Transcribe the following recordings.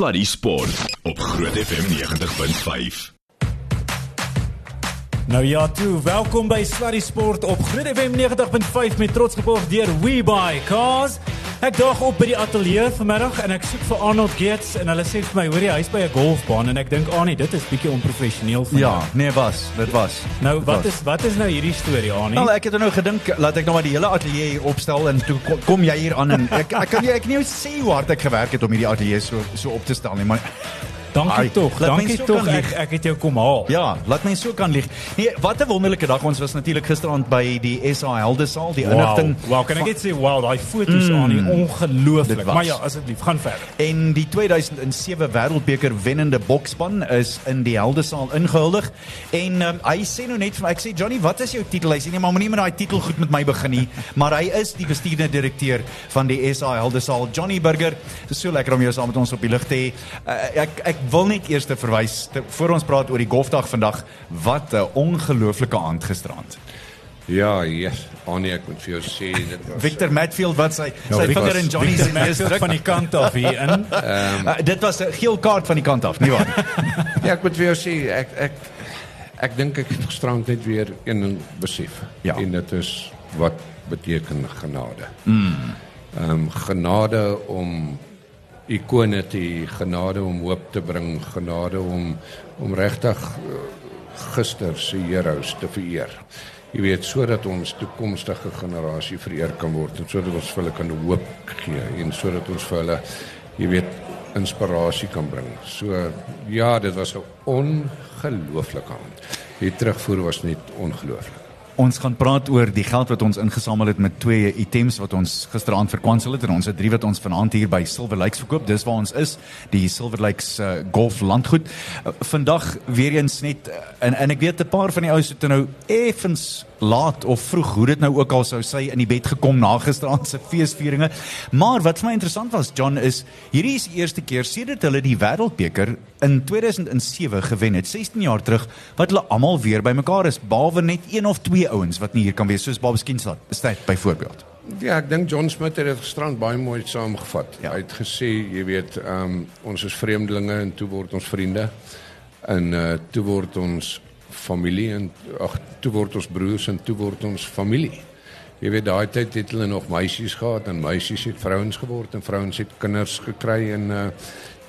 Sluddy Sport op Groot FM 90.5. Nou ja, toe, welkom by Sluddy Sport op Groot FM 90.5 met trots geborg deur WeBuy Cars. Ek dag op by die ateljee vanmiddag en ek soek vir Arnold Gates en hulle sê vir my, hoor jy, hy's by 'n golfbaan en ek dink, "Ag nee, dit is bietjie onprofessioneel van Ja, jou." nee was, dit was. Nou, Dit wat was. is wat is nou hierdie storie, Arnie? Wel, ek het nou gedink laat ek nou maar die hele ateljee hier opstel en toe kom, kom jy hier aan en ek ek kan jy ek kan nie sê hoe hard ek gewerk het om hierdie ateljee so so op te stel nie, maar Dankie Ai, tog. Dankie tog. Ek ek het jou kom haal. ja, laat my so kan lieg. Nee, wat 'n wonderlike dag ons was natuurlik gisteraand by die SA Heldesaal, die Wow. inligting. Wow, kan ek net sê wow, daai foto's mm, aan, ongelooflik. Maar ja, asseblief, gaan verder. En die 2007 Wêreldbeker wennende boksspan is in die Heldesaal ingehuldig. En um, hy sê nou net vir my, ek sê Johnny, wat is jou titel? Hy sê nee, maar moenie met daai titel goed met my begin nie, maar hy is die bestuurende direkteur van die SA Heldesaal, Johnny Burger. Dit is so lekker om jou saam met ons op die lig te hê. Uh, ek ek wil net eers te verwys te, voor ons praat oor die golfdag vandag. Wat 'n ongelooflike aand gisterand. Ja, yes. Annie, ek moet vir jou sê dit was Victor Matfield wat sy Ja, sy vinger in Johnny se neus druk van die kant af hier in. Uh, dit was 'n geel kaart van die kant af, nie waar? Ja, ek moet vir jou sê ek ek ek dink ek het gisterand net weer een ding besef. Ja. En dit is wat beteken genade. Mm. Ehm um, genade om ikone te genade om hoop te bring, genade om om regtig eh, gister se heroes te vereer. Jy weet sodat ons toekomstige generasie vereer kan word en sodat ons vir hulle kan hoop gee en sodat ons vir hulle jy weet inspirasie kan bring. So ja, dit was 'n ongelooflike aand. Die terugvoer was net ongelooflik. Ons gaan praat oor die geld wat ons ingesamel het met twee items wat ons gisteraand verkwansel het en ons het drie wat ons vanaand hier by Silver Lakes verkoop. Dis waar ons is, die Silver Lakes uh, Golf Landgoed. Uh, vandag weer eens net uh, en en ek weet 'n paar van die ouens het nou effens laat of vroeg, hoe dit nou ook al sou sy in die bed gekom na gisteraand se feesvieringe. Maar wat vir my interessant was, John, is hierdie is die eerste keer sedert hulle die Wêreldbeker in 2007 gewen het, 16 jaar terug, wat hulle almal weer bymekaar is, behalwe net een of twee ouens wat nie hier kan wees soos Babs Kienstad. Stad byvoorbeeld. Ja, ek dink John Smith het dit gisterand baie mooi saamgevat. Ja. Hy het gesê, jy weet, ehm um, ons is vreemdelinge en toe word ons vriende. En uh toe word ons familie en ag toe word ons broers en toe word ons familie. Jy weet daai tyd het hulle nog meisies gehad en meisies het vrouens geword en vrouens het kinders gekry en uh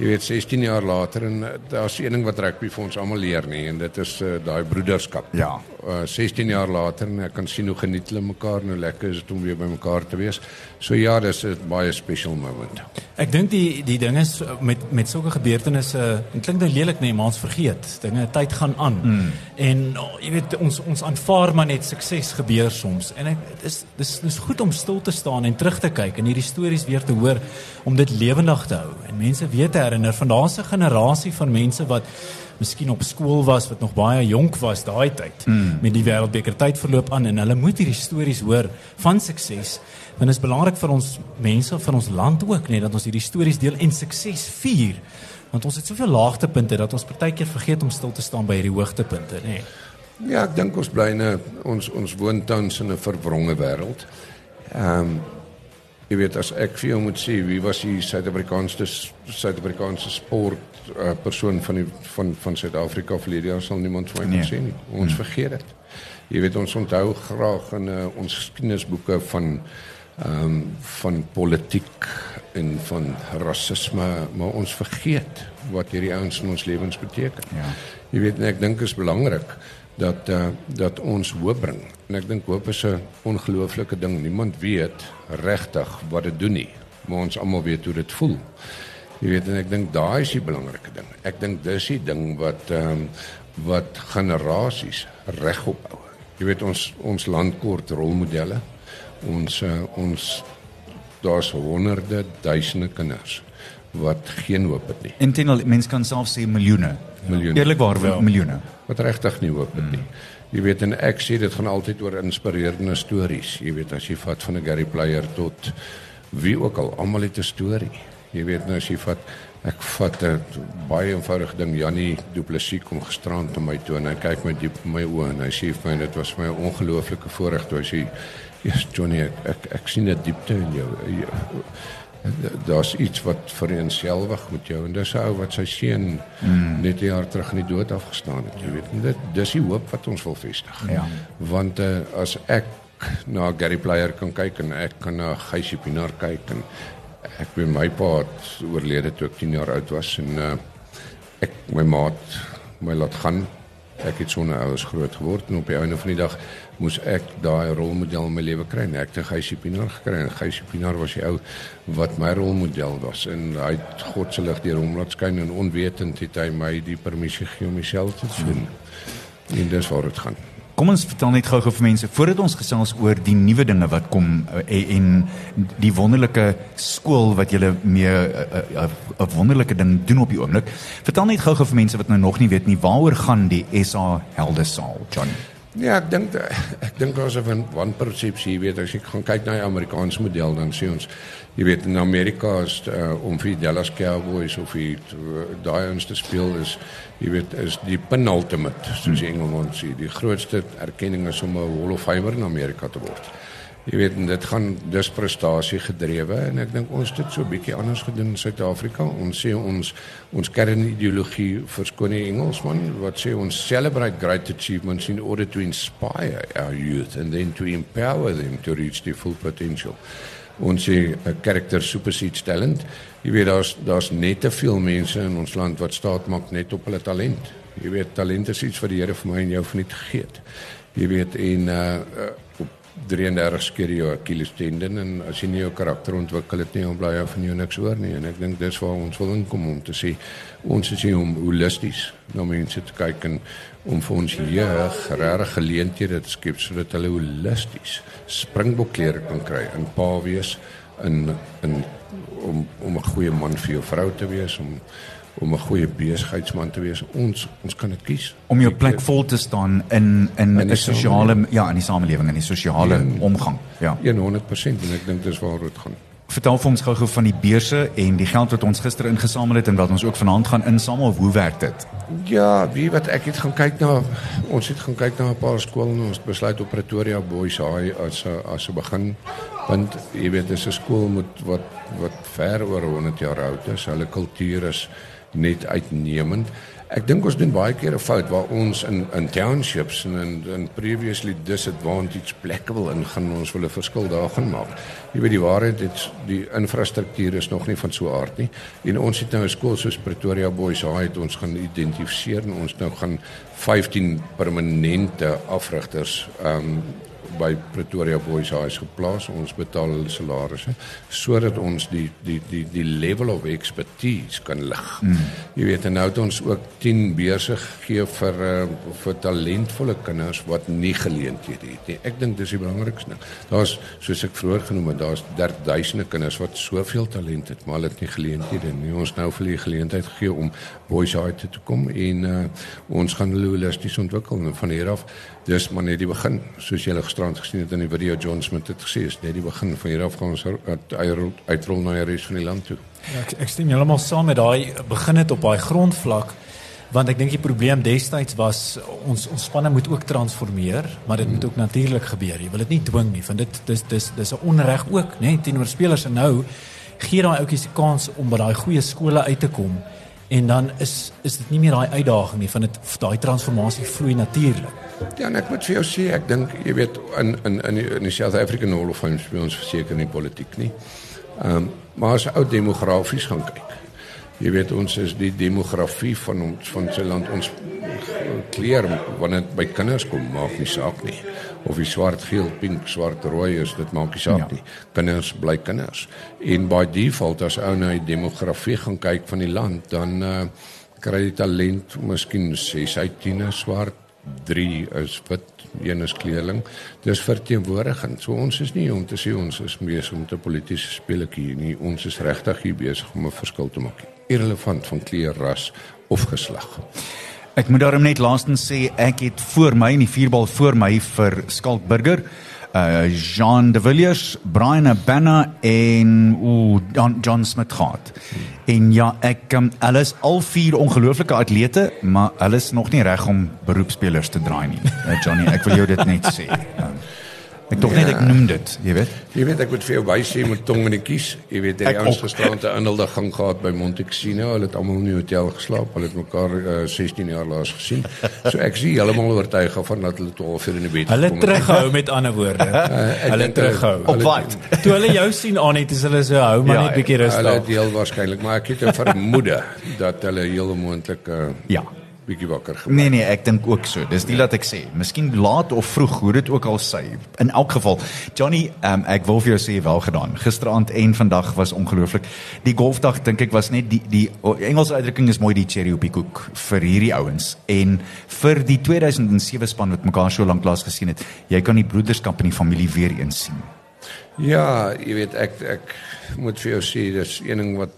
jy weet 16 jaar later en uh, daar's een ding wat rugby vir ons almal leer nie en dit is uh, daai broederskap. Ja. Uh 16 jaar later en ek kan sien hoe geniet hulle mekaar en hoe lekker is dit om weer by mekaar te wees. So ja, dis 'n baie special moment. Ek dink die die ding is uh, met met sulke gebeurtenisse, dit klink nou lelik nee, maar ons vergeet. Dinge tyd gaan aan. Mm. En oh, jy weet ons ons aanvaar maar net sukses gebeur soms. En ek dis dis dis goed om stil te staan en terug te kyk en hierdie stories weer te hoor om dit lewendig te hou en mense weer te herinner van daardie se generasie van mense wat miskien op skool was wat nog baie jonk was daai tyd mm. met die wêreldbeker tyd verloop aan en hulle moet hierdie stories hoor van sukses want dit is belangrik vir ons mense van ons land ook net dat ons hierdie stories deel en sukses vier want ons het soveel laagtepunte dat ons partykeer vergeet om stil te staan by hierdie hoogtepunte nê nee. Ja, ek dink ons bly in 'n ons ons woon tans in 'n verwronge wêreld. Ehm um, jy weet as ek vir jou moet sê wie was die Suid-Afrikaanse Suid-Afrikaanse sport uh, persoon van die van van Suid-Afrika verlede jaar sal niemand vir my Nee. sê nie. Ons hmm. vergeet dit. Jy weet ons onthou graag in uh, ons geskiedenisboeke van ehm um, van politiek en van rasisme, maar ons vergeet wat hierdie ouens in ons lewens beteken. Ja. Jy weet en ek dink is belangrik dat uh, dat ons hoop bring. En ek dink hoop is 'n ongelooflike ding. Niemand weet regtig wat dit doen nie, maar ons almal weet hoe dit voel. Jy weet en ek dink daai is die belangrike ding. Ek dink dis die ding wat ehm um, wat generasies regop hou. Jy weet ons ons land kort rolmodelle. Ons uh, ons daar's honderde duisende kinders wat geen hoop het nie. Intendeel mense kan self sê miljoene. Miljoene. Eerlikwaar ja. miljoene. wat regtig nie hoop het nie. Jy weet en ek sê dit gaan altyd oor inspirerende stories. Jy weet as jy vat van 'n Gary Player tot wie ook al, almal het 'n storie. Jy weet nou as jy vat ek vat 'n baie eenvoudige ding Jannie Du Plessis kom gisterand na my toe en hy kyk my diep in my oë en hy sê vir my dit was vir my 'n ongelooflike voorreg toe hy sê Ja, Johnny, ek ek, ek sien 'n diepte in jou. Daar's iets wat vereenselwig met jou en dis 'n ou wat sy seun mm. net 'n jaar terug in die dood afgestaan het, jy weet. En dit dis die hoop wat ons wil vestig. Ja. Want uh, as ek na Gary Player kan kyk en ek kan na Geysie Pinaar kyk en ek weet my pa het oorlede toe ek 10 jaar oud was en uh, ek my maat my laat gaan. Ek het sonder ouers groot geword en op die einde van die dag moes ek daai rolmodel in my lewe kry. En ek het Geysie Pinaar gekry en Geysie Pinaar was die ou wat my rolmodel was en hy het God se lig deur hom laat skyn en onwetend het hy my die permissie gegee om myself te doen. En dis waar dit gaan. Kom ons vertel net gou-gou vir mense voordat ons gesels oor die nuwe dinge wat kom eh, en die wonderlike skool wat julle mee eh, eh, 'n wonderlike ding doen op die oomblik. Vertel net gou-gou vir mense wat nou nog nie weet nie waaroor gaan die SA Heldesaal, Johnny. Ja, ek dink ek dink ons het 'n wanpersepsie, jy weet, as ek gaan kyk na die Amerikaanse model dan sê ons jy weet in Amerika is uh, om vir Dallas Cowboys of vir daai ons te speel is jy weet is die penultimate soos die Engelsman sê, die grootste erkenning is om 'n Hall of Famer in Amerika te word. Jy weet dit gaan dis prestasie gedrewe en ek dink ons het dit so bietjie anders gedoen in Suid-Afrika. Ons sê ons ons kernideologie verskoon die Engelsman wat sê ons celebrate great achievements in order to inspire our youth and then to empower them to reach their full potential. Ons sê 'n karakter supersedes talent. Jy weet daar's daar's net te veel mense in ons land wat staat maak net op hulle talent. Jy weet talent is iets wat die Here vir my en jou verniet gegee het. Jy weet en uh, uh 33 keer jou Achilles tendon en as jy nie jou karakter ontwikkel het nie, dan bly jy van jou niks hoor nie. En ek dink dis waar ons wil inkom om te sê ons is hier om holisties na mense te kyk en om vir ons jeug regtig geleenthede te skep sodat hulle holisties springbokklere kan kry in pa wees in in om om 'n goeie man vir jou vrou te wees om om 'n goeie besigheidsman te wees. Ons ons kan dit kies om jou plek vol te staan in in 'n sosiale ja, in die samelewing en die sosiale ja, omgang. Ja. 100% en ek dink dis waar dit gaan. Vertel vir ons gou-gou van die beurse en die geld wat ons gister ingesamel het en wat ons ook vanaand gaan insamel. Hoe werk dit? Ja, wie wat ek het gaan kyk na ons het gaan kyk na 'n paar skole en ons besluit op Pretoria Boys High as as 'n begin want jy weet dis 'n skool met wat wat ver oor 100 jaar oud is. Hulle kultuur is net uitnemend. Ek dink ons doen baie keer 'n fout waar ons in in townships en in in previously disadvantaged plekke wil ingaan ons wil 'n verskil daar gaan maak. Jy weet die waarheid dit die infrastruktuur is nog nie van so aard nie. En ons het nou 'n skool soos Pretoria Boys High het ons gaan identifiseer en ons nou gaan 15 permanente afrigters ehm um, by Pretoria Boys High geplaas. Ons betaal hulle salarisse sodat ons die die die die level of expertise kan lig. Mm. Jy weet en nou het ons ook 10 beurse gegee vir uh, vir talentvolle kinders wat nie geleenthede het nie. Ek dink dis die belangrikste. Daar's soos ek vroeër genoem het, daar's duisende kinders wat soveel talent het, maar hulle het nie geleenthede nie. Ons nou vir hulle geleentheid gegee om Boys High te kom en uh, ons gaan hulle holisties ontwikkel en van hier af dis maar net die begin soos julle gisterand gesien het in die video John Smith het gesê is net die begin van hier af gaan ons uitrol na die res van die land toe. Ja, ek, ek stem heeltemal saam met daai begin het op daai grondvlak want ek dink die probleem destyds was ons ons spanne moet ook transformeer maar dit moet ook natuurlik gebeur. Jy wil dit nie dwing nie want dit dis dis dis 'n onreg ook nê nee, teenoor spelers. En nou gee daai ouetjies die kans om by daai goeie skole uit te kom en dan is is dit nie meer daai uitdaging nie van dit daai transformasie vloei natuurlik. Ja, en ek moet vir jou sê, ek dink jy weet in in in die, in die South African Hall of Fame speel ons verseker nie politiek nie. Ehm um, maar as ou demografies gaan kyk. Jy weet ons is die demografie van ons van sy land ons kleur wanneer by kinders kom maak nie saak nie of jy swart, geel, pink, swart, rooi is, dit maak nie saak ja. nie. Kinders bly kinders. En by default as ou na die demografie gaan kyk van die land, dan uh, kry jy talent, miskien 6 uit 10 is swart, 3 is wit, een is kleerling. Dis verteenwoordiging. So ons is nie om te sê ons is besig om te politieke speletjie nie. Ons is regtig hier besig om 'n verskil te maak. Irrelevant van kleur, ras of geslag. Ek moet daarom net laastens sê ek het voor my in die vierbal voor my vir Skalk Burger, uh Jean de Villiers, Brian Abana en o John, John Smith gehad. En ja, ek um, hulle is al vier ongelooflike atlete, maar hulle is nog nie reg om beroepspelers te draai nie. Uh, Johnny, ek wil jou dit net sê. Um, Ek tog net ek noem dit, jy weet. Jy weet ek moet vir jou wys jy moet tong in die kies. Jy weet die ouens ook. gisteraand 'n inhulde gang gehad by Monte Cassino. Hulle het almal in die hotel geslaap. Hulle het mekaar uh, 16 jaar laas gesien. So ek sien heeltemal oortuig van dat hulle 12 uur in die bed Hulle gekom het. terughou met ander woorde. ek Hulle hulle- terughou. Op wat? Toe hulle jou sien aan het, is hulle so hou maar Ja, net bietjie Hulle rustig. het heel waarskynlik, maar ek het 'n vermoede dat hulle heel moontlik uh, Ja. Bietjie wakker gemaak. Nee nee, ek dink ook so. Dis nie laat ek sê. Miskien laat of vroeg, hoe dit ook al sy. In elk geval, Johnny, um, ek wil vir jou sê wel gedaan. Gisteraand en vandag was ongelooflik. Die golfdag dink ek was net die die oh, Engelse uitdrukking is mooi die cherry op die koek vir hierdie ouens en vir die 2007 span wat mekaar so lank laas gesien het. Jy kan die broederskap in die familie weer eens sien. Ja, jy weet ek ek moet vir jou sê dis een ding wat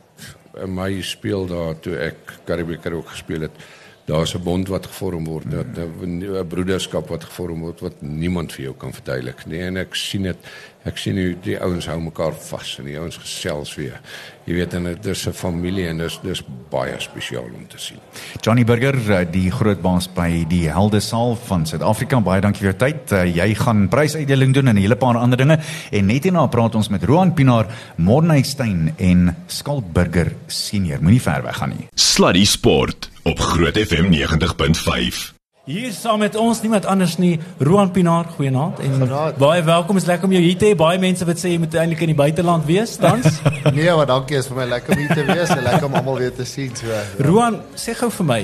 in my speel daar toe ek Karibeker ook gespeel het. Daar's 'n bond wat gevorm word, dat 'n broederskap wat gevorm word wat niemand vir jou kan verduidelik nie. En ek sien dit ek sien hoe die ouens hou mekaar vas en die ouens gesels weer. Jy weet en dit is 'n familie en dis dis baie spesiaal om te sien. Johnny Burger, eh, die groot baas by die Helde Saal van Suid-Afrika. Baie dankie vir jou tyd. Uh, jy gaan prysuitdeling doen en 'n hele paar ander dinge. En net hierna praat ons met Roan Pinaar, Morney Steyn en Skalk Burger senior. Moenie ver weg gaan nie. Sluddy Sport op Groot FM 90.5. Hier saam met ons niemand anders nie, Roan Pinaar, goeienaand en Goeienaand. baie welkom. Is lekker om jou hier te hê. Baie mense wat sê jy moet eintlik in die buiteland wees tans. Nee, maar dankie, is vir my lekker om hier te wees en lekker om almal weer te sien so. Ja. Roan, sê gou vir my,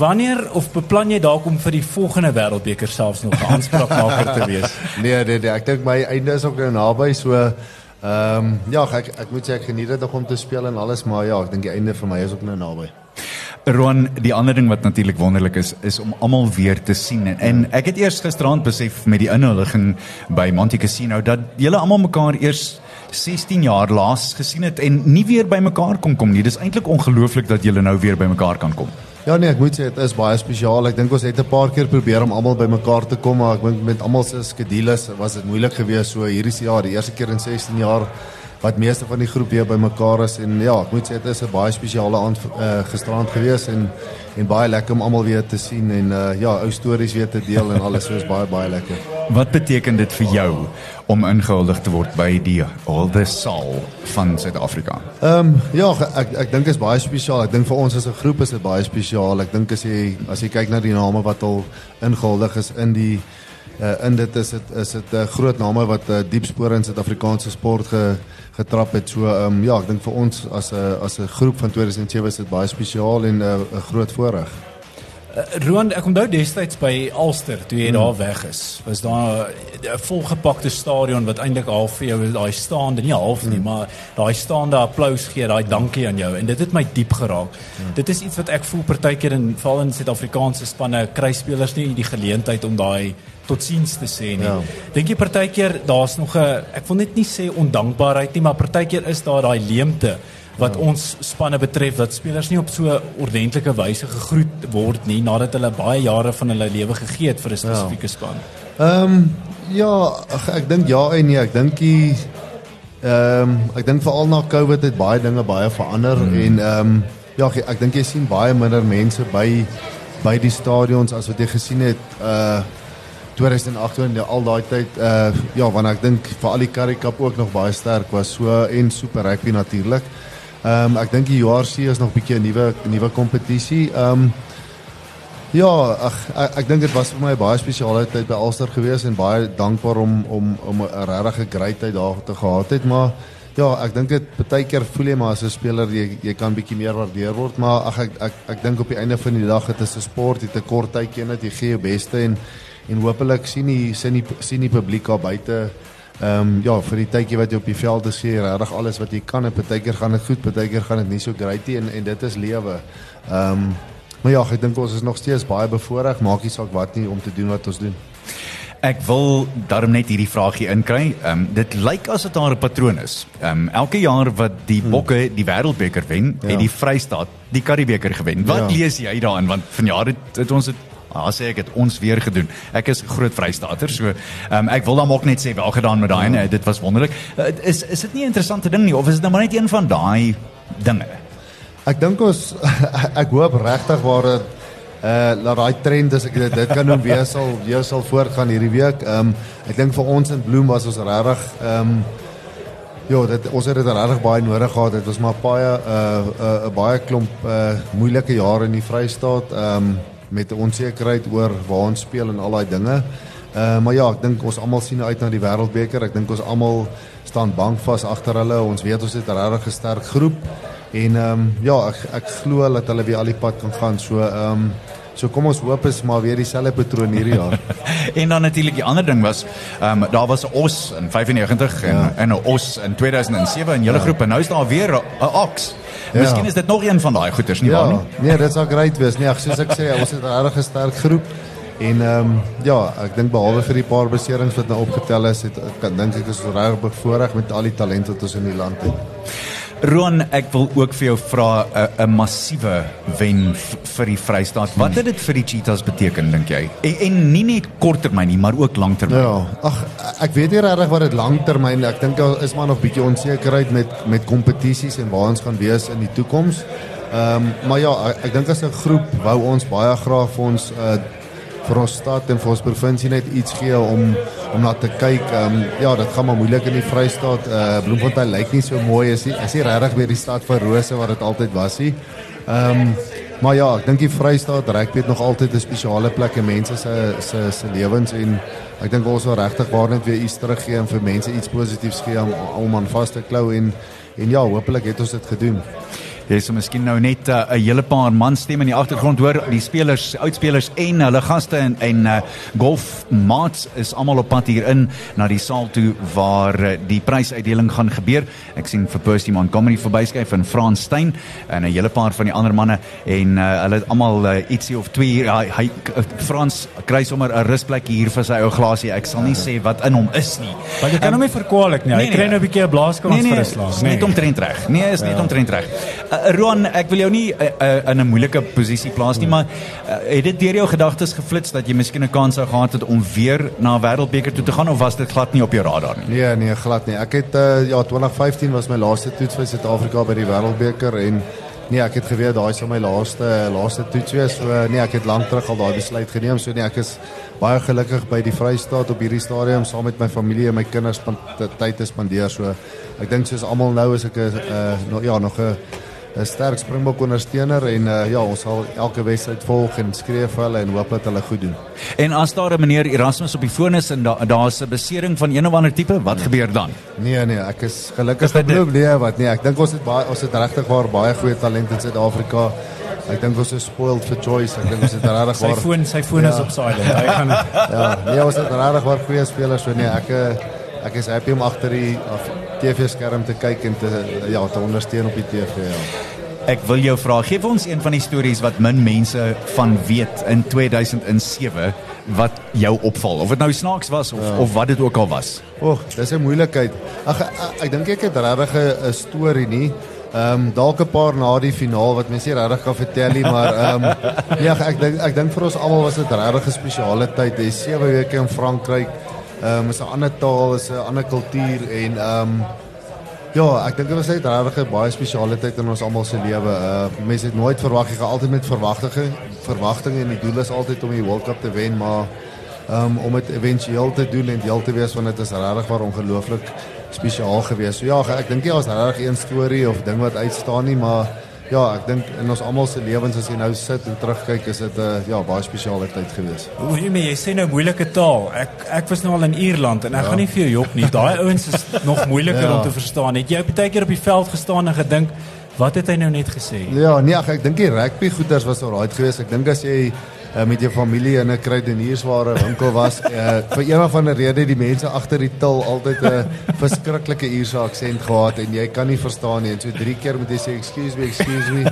wanneer of beplan jy dalk om vir die volgende wêreldbeker selfs nog 'n aanspraakmaker te wees? Nee, nee, nee, ek dink my einde is ook nou naby so ehm um, ja, ek ek moet sê ek geniet dit nog om te speel en alles, maar ja, ek dink die einde vir my is ook nou naby. Roan, die ander ding wat natuurlik wonderlik is, is om almal weer te sien. En, en ek het eers gisteraand besef met die inhuldiging by Monte Casino dat julle almal mekaar eers 16 jaar laas gesien het en nie weer by mekaar kon kom nie. Dis eintlik ongelooflik dat julle nou weer by mekaar kan kom. Ja nee, ek moet sê dit is baie spesiaal. Ek dink ons het 'n paar keer probeer om almal bymekaar te kom, maar ek dink met almal se skedules was dit moeilik geweest. So hierdie jaar, die eerste keer in 16 jaar wat meeste van die groep weer bymekaar is en ja, ek moet sê dit is 'n baie spesiale aand uh, gisterand geweest en en baie lekker om almal weer te sien en uh, ja, ou stories weer te deel en alles, so is baie baie lekker. Wat beteken dit vir jou om ingehuldig te word by die Helde Saal van Suid-Afrika? Ehm um, ja, ek ek dink is baie spesiaal. Ek dink vir ons as 'n groep is dit baie spesiaal. Ek dink as jy as jy kyk na die name wat al ingehuldig is in die uh, in dit is dit is dit 'n uh, groot name wat uh, diep spore in Suid-Afrikaanse sport ge, getrap het. So ehm um, ja, ek dink vir ons as 'n as 'n groep van 2007 is dit baie spesiaal en 'n uh, groot voorreg. Uh, Roan, ek onthou destyds by Ulster toe jy hmm. daar weg is. Was daar 'n volgepakte stadion wat eintlik half vir jou daai staande, nie half nie, maar daai staande applous gee, daai dankie aan jou en dit het my diep geraak. Hmm. Dit is iets wat ek voel partykeer in veral in Suid-Afrikaanse spanne kry spelers nie die geleentheid om daai totsiens te sê nie. Ja. Dink jy partykeer daar's nog 'n ek wil net nie sê ondankbaarheid nie, maar partykeer is daar daai leemte wat ja. ons spanne betref dat spelers nie op so ordentlike wyse gegroet word nie nadat hulle baie jare van hulle lewe gegee het vir 'n spesifieke ja. span. Ehm um, ja, ag, ek dink ja en nee, ek dink die ehm um, ek dink veral na Covid het baie dinge baie verander hmm. en ehm um, ja, ek, ek dink jy sien baie minder mense by by die stadions as wat jy gesien het uh 2008 en al daai tyd uh ja, want ek dink vir al die Currie Cup ook nog baie sterk was so en Super Rugby natuurlik. Ehm um, ek dink die URC is nog bietjie 'n nuwe nuwe kompetisie. Ehm um, Ja, ag ek, ek dink dit was vir my 'n baie spesiale tyd by Ulster gewees en baie dankbaar om om om 'n regtig great tyd daar te gehad het, maar ja, ek dink dit baie keer voel jy maar as 'n speler jy jy kan bietjie meer waardeer word, maar ag ek ek ek dink op die einde van die dag dit is 'n sport, het 'n kort tydjie net jy gee jou beste en en hopelik sien die sien die sien die publiek daar buite Ehm um, ja, vir die tydjie wat jy op die veld is, gee regtig alles wat jy kan. En partykeer gaan dit goed, partykeer gaan dit nie so great nie en en dit is lewe. Ehm um, maar ja, ek dink ons is nog steeds baie bevoordeel, maak nie saak wat nie om te doen wat ons doen. Ek wil daarom net hierdie vraagie inkry. Ehm um, dit lyk asof daar 'n patroon is. Ehm um, elke jaar wat die Bokke die Wêreldbeker wen, ja. het die Vrystaat die Karibebeker gewen. Wat ja. lees jy daarin want vanjaar het, het ons dit Ah, sê ek het ons weer gedoen. Ek is groot Vrystater, so um, ek wil dan ook net sê wel gedaan met daai, ja. dit was wonderlik. Uh, is is dit nie 'n interessante ding nie of is dit nou maar net een van daai dinge? Ek dink ons ek hoop regtig waar dit uh dat daai trend as ek dit dit kan noem weer sal weer sal voortgaan hierdie week. Ehm um, ek dink vir ons in Bloem was ons regtig ehm um, Ja, dit ons het dit regtig baie nodig gehad. Dit was maar baie 'n uh, 'n uh, uh, baie klomp uh, moeilike jare in die Vrystaat, ehm um, met onsekerheid oor waar ons speel en al daai dinge. Uh, maar ja, ek dink ons almal sien uit na die Wêreldbeker. Ek dink ons almal staan bankvas agter hulle. Ons weet ons het 'n regtig sterk groep en ehm um, ja, ek ek glo dat hulle weer al die pad kan gaan. So ehm um, So kom ons hoop is maar weer dieselfde patroon hierdie jaar. en dan natuurlik die ander ding was, ehm um, daar was 'n os in 95 en ja. en 'n os in 2007 in julle ja. groep en nou is daar weer 'n ox. Ja. Miskien is dit nog een van daai goeters nie ja. waar nie? Nee, dit sou great wees. Nee, soos ek sê, ons het 'n regtig sterk groep. En ehm um, ja, ek dink behalwe vir die paar beserings wat nou opgetel is, het ek dink ek is regtig bevoorreg met al die talent wat ons in die land het. Ron, ek wil ook vir jou vra 'n 'n massiewe wen vir die Vrystaat. Wat het dit vir die Cheetahs beteken dink jy? En, en nie net korttermyn nie, maar ook langtermyn. Ja, ag ek weet nie regtig wat dit langtermyn. Ek dink daar is maar nog bietjie onsekerheid met met kompetisies en waar ons gaan wees in die toekoms. Ehm um, maar ja, ek, ek dink as 'n groep wou ons baie graag vir ons uh vir ons stad en vir ons provinsie net iets gee om om na te kyk. Ehm um, ja, dit gaan maar moeilik in die Vrystaat. Uh Bloemfontein lyk nie so mooi as hy is nie regtig weer die stad van rose wat dit altyd was nie. Ehm um, maar ja, ek dink die Vrystaat rugby het nog altyd 'n spesiale plek in mense se se se lewens en ek dink ons wil regtig waar net weer iets teruggee en vir mense iets positiefs gee om om aan vas te klou en en ja, hopelik het ons dit gedoen. Jy sê miskien nou net uh, 'n uh, hele paar manstemme in die agtergrond hoor, die spelers, oudspelers en hulle gaste en en uh, golf maats is almal op pad hier in na die saal toe waar uh, die prysuitdeling gaan gebeur. Ek sien vir Percy Montgomery verbyskyf en Frans Steyn en 'n hele paar van die ander manne en uh, hulle het almal uh, ietsie of twee hier. Hy, hy uh, Frans kry sommer 'n rusplek hier vir sy ou glasie. Ek sal nie sê wat in hom is nie. Want jy kan hom um, nie verkwalik nie. Hy nee, nee, kry nou 'n bietjie 'n blaaskans nee, nee, vir 'n slag. Nee, net omtrent reg. Nee, is ja. net omtrent reg. Uh, uh, Ron, ek wil jou nie uh, uh, in 'n moeilike posisie plaas nie, hmm. maar uh, het dit deur jou gedagtes geflits dat jy miskien 'n kans sou gehad het om weer na 'n wêreldbeker toe te gaan of was dit glad nie op jou radar nie? Nee, nee, glad nie. Ek het uh, ja, 2015 was my laaste toets vir Suid-Afrika by die wêreldbeker en nee, ek het geweet daai sou my laaste laaste toets wees. So nee, ek het lank terug al daai besluit geneem. So nee, ek is baie gelukkig by die Vrystaat op hierdie stadium saam met my familie en my kinders tyd te spandeer. So ek dink soos almal nou is ek 'n uh, no, ja, nog 'n 'n sterk Springbok ondersteuner en uh, ja, ons sal elke wedstryd volg en skree vir hulle en hoop dat hulle goed doen. En as daar 'n meneer Erasmus op die foon is en daar's da 'n besering van een of ander tipe, wat nee. gebeur dan? Nee nee, ek is gelukkig gebleef nee, wat nee, ek dink ons het baie ons het regtig waar baie goeie talent in Suid-Afrika. Ek dink ons is spoiled for choice. Ek dink ons het regtig waar Sy foon, sy foon ja. is op silent. Hy gaan Ja, nee, ons het regtig waar goeie spelers so nee, ek ek is happy om agter die TV-skerm te kyk en te ja, te ondersteun op die TV. Ja. Ek wil jou vra, gee vir ons een van die stories wat min mense van weet in 2007 wat jou opval. Of dit nou snaaks was of ja. of wat dit ook al was. Oeg, dis 'n moeilikheid. Ag ek dink ek het regtig 'n storie nie. Ehm um, dalk 'n paar na die finaal wat mense regtig kan vertel nie, maar ehm um, ja, ek dink ek dink vir ons almal was dit regtig 'n spesiale tyd. Dis 7 weke in Frankryk. Ehm um, is 'n ander taal, is 'n ander kultuur en ehm um, ja, ek dink dit was net regtig 'n baie spesiale tyd in ons almal se lewe. Uh mense het nooit verwag jy gaan altyd met verwagtinge, verwagtinge en die doel is altyd om die World Cup te wen, maar um, om dit éventueel te doen en deel te wees van dit is regtig waar ongelooflik spesiaal geweest. So ja, ek dink jy was regtig een storie of ding wat uitstaan nie, maar Ja, ek dink in ons almal se lewens as jy nou sit en terugkyk, is dit 'n uh, ja, baie spesiale tyd gewees. Hoe jy jy sê nou moeilike taal. Ek ek was nou al in Ierland en ek ja. gaan nie vir jou jok nie. Daai ouens is nog moeiliker ja. om te verstaan. Het jy baie keer op die veld gestaan en gedink, wat het hy nou net gesê? Ja, nee, ek, ek dink die rugby goeters was alraai geweest. Ek dink as jy uh, met jou familie in 'n kruideniersware winkel was. Uh, vir een of ander rede die mense agter die til altyd 'n verskriklike Ierse aksent gehad en jy kan nie verstaan nie. En so drie keer moet jy sê excuse me, excuse me.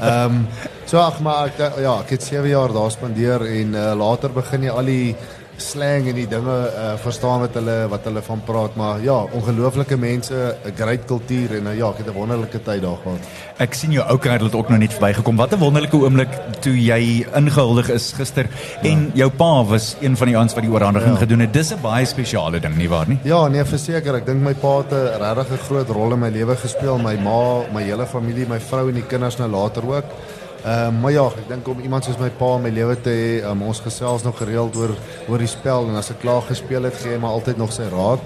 Ehm um, so ag maar ek ja, ek het 7 jaar daar spandeer en uh, later begin jy al die slang en die dinge uh, verstaan wat hulle wat hulle van praat maar ja ongelooflike mense 'n great kultuur en uh, ja ek het 'n wonderlike tyd daar gehad. Ek sien jou ou kerel het ook nog net verbygekom. Wat 'n wonderlike oomblik toe jy ingehuldig is gister ja. en jou pa was een van die ouens wat die oorhandiging ja. gedoen het. Dis 'n baie spesiale ding nie waar nie? Ja nee verseker ek dink my pa het 'n regtig groot rol in my lewe gespeel. My ma, my hele familie, my vrou en die kinders nou later ook. Ehm uh, maar ja, ek dink om iemand soos my pa in my lewe te hê, um, ons gesels nog gereeld oor oor die spel en as ek klaar gespeel het, gee hy maar altyd nog sy raad.